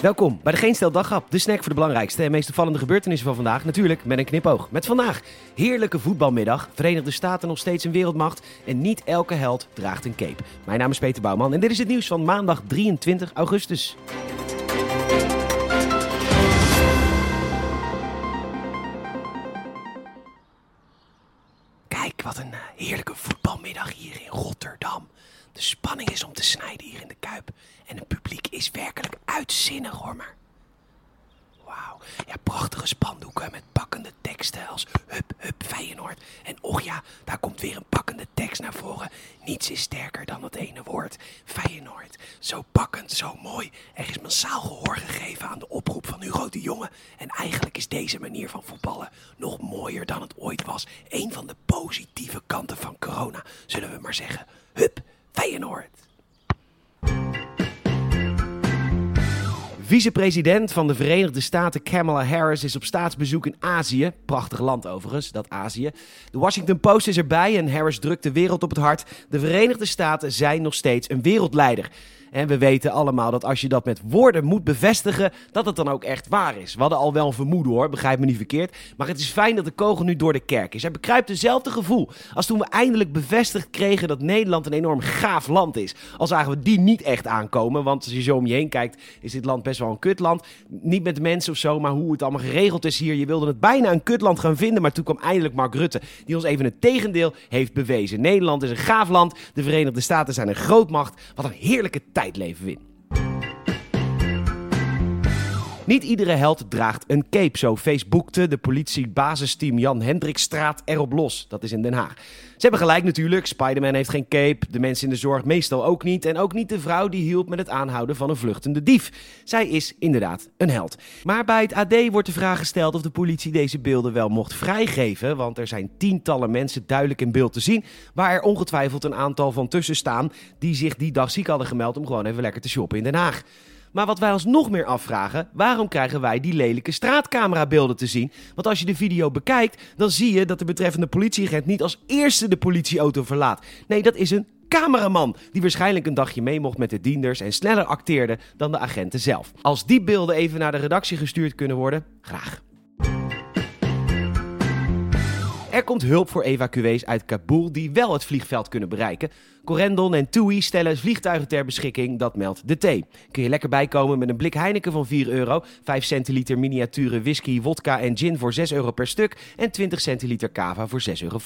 Welkom bij de Geen Stel Daghap, de snack voor de belangrijkste en meest opvallende gebeurtenissen van vandaag. Natuurlijk met een knipoog. Met vandaag heerlijke voetbalmiddag, Verenigde Staten nog steeds een wereldmacht en niet elke held draagt een cape. Mijn naam is Peter Bouwman en dit is het nieuws van maandag 23 augustus. Kijk, wat een eh, heerlijke voetbalmiddag hier in Rotterdam. De spanning is om te snijden hier in de Kuip. En het publiek is werkelijk uitzinnig hoor maar. Wauw, ja, prachtige spandoeken met pakkende teksten als Hup, Hup, Feyenoord. En och ja, daar komt weer een pakkende tekst naar voren. Niets is sterker dan dat ene woord, Feyenoord. Zo pakkend, zo mooi. Er is massaal gehoor gegeven aan de oproep van Hugo de Jonge. En eigenlijk is deze manier van voetballen nog mooier dan het ooit was. Een van de positieve kanten van corona, zullen we maar zeggen. Hup, Feyenoord. Vicepresident van de Verenigde Staten Kamala Harris is op staatsbezoek in Azië. Prachtig land overigens, dat Azië. De Washington Post is erbij en Harris drukt de wereld op het hart. De Verenigde Staten zijn nog steeds een wereldleider. En we weten allemaal dat als je dat met woorden moet bevestigen, dat het dan ook echt waar is. We hadden al wel een vermoeden hoor, begrijp me niet verkeerd. Maar het is fijn dat de kogel nu door de kerk is. Hij bekruipt dezelfde gevoel als toen we eindelijk bevestigd kregen dat Nederland een enorm gaaf land is. Al zagen we die niet echt aankomen, want als je zo om je heen kijkt, is dit land best wel een kutland. Niet met mensen of zo, maar hoe het allemaal geregeld is hier. Je wilde het bijna een kutland gaan vinden, maar toen kwam eindelijk Mark Rutte, die ons even het tegendeel heeft bewezen. Nederland is een gaaf land, de Verenigde Staten zijn een grootmacht. Wat een heerlijke tijd leven we. Niet iedere held draagt een cape, zo Facebookte de politie-basisteam Jan Hendrikstraat erop los. Dat is in Den Haag. Ze hebben gelijk natuurlijk, Spider-Man heeft geen cape, de mensen in de zorg meestal ook niet... en ook niet de vrouw die hielp met het aanhouden van een vluchtende dief. Zij is inderdaad een held. Maar bij het AD wordt de vraag gesteld of de politie deze beelden wel mocht vrijgeven... want er zijn tientallen mensen duidelijk in beeld te zien... waar er ongetwijfeld een aantal van tussen staan... die zich die dag ziek hadden gemeld om gewoon even lekker te shoppen in Den Haag. Maar wat wij ons nog meer afvragen, waarom krijgen wij die lelijke straatcamerabeelden te zien? Want als je de video bekijkt, dan zie je dat de betreffende politieagent niet als eerste de politieauto verlaat. Nee, dat is een cameraman die waarschijnlijk een dagje mee mocht met de dienders en sneller acteerde dan de agenten zelf. Als die beelden even naar de redactie gestuurd kunnen worden, graag. Er komt hulp voor evacuees uit Kabul die wel het vliegveld kunnen bereiken. Corendon en TUI stellen vliegtuigen ter beschikking, dat meldt de T. Kun je lekker bijkomen met een blik Heineken van 4 euro, 5 centiliter miniaturen whisky, wodka en gin voor 6 euro per stuk en 20 centiliter cava voor 6,50 euro.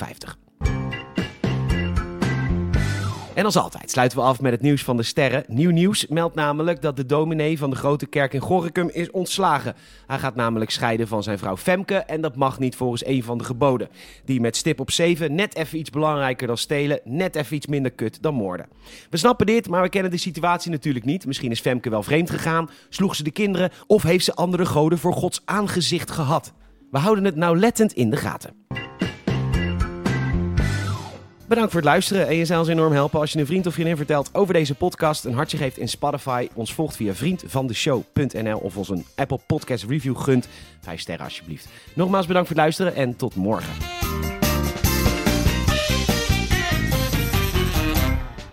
En als altijd sluiten we af met het nieuws van de sterren. Nieuw nieuws meldt namelijk dat de dominee van de grote kerk in Gorinchem is ontslagen. Hij gaat namelijk scheiden van zijn vrouw Femke en dat mag niet volgens een van de geboden. Die met stip op 7 net even iets belangrijker dan stelen, net even iets minder kut dan moorden. We snappen dit, maar we kennen de situatie natuurlijk niet. Misschien is Femke wel vreemd gegaan, sloeg ze de kinderen of heeft ze andere goden voor Gods aangezicht gehad. We houden het nauwlettend in de gaten. Bedankt voor het luisteren en je zou ons enorm helpen als je een vriend of vriendin vertelt over deze podcast, een hartje geeft in Spotify, ons volgt via vriendvandeshow.nl of ons een Apple Podcast review gunt. Vijf sterren alsjeblieft. Nogmaals bedankt voor het luisteren en tot morgen.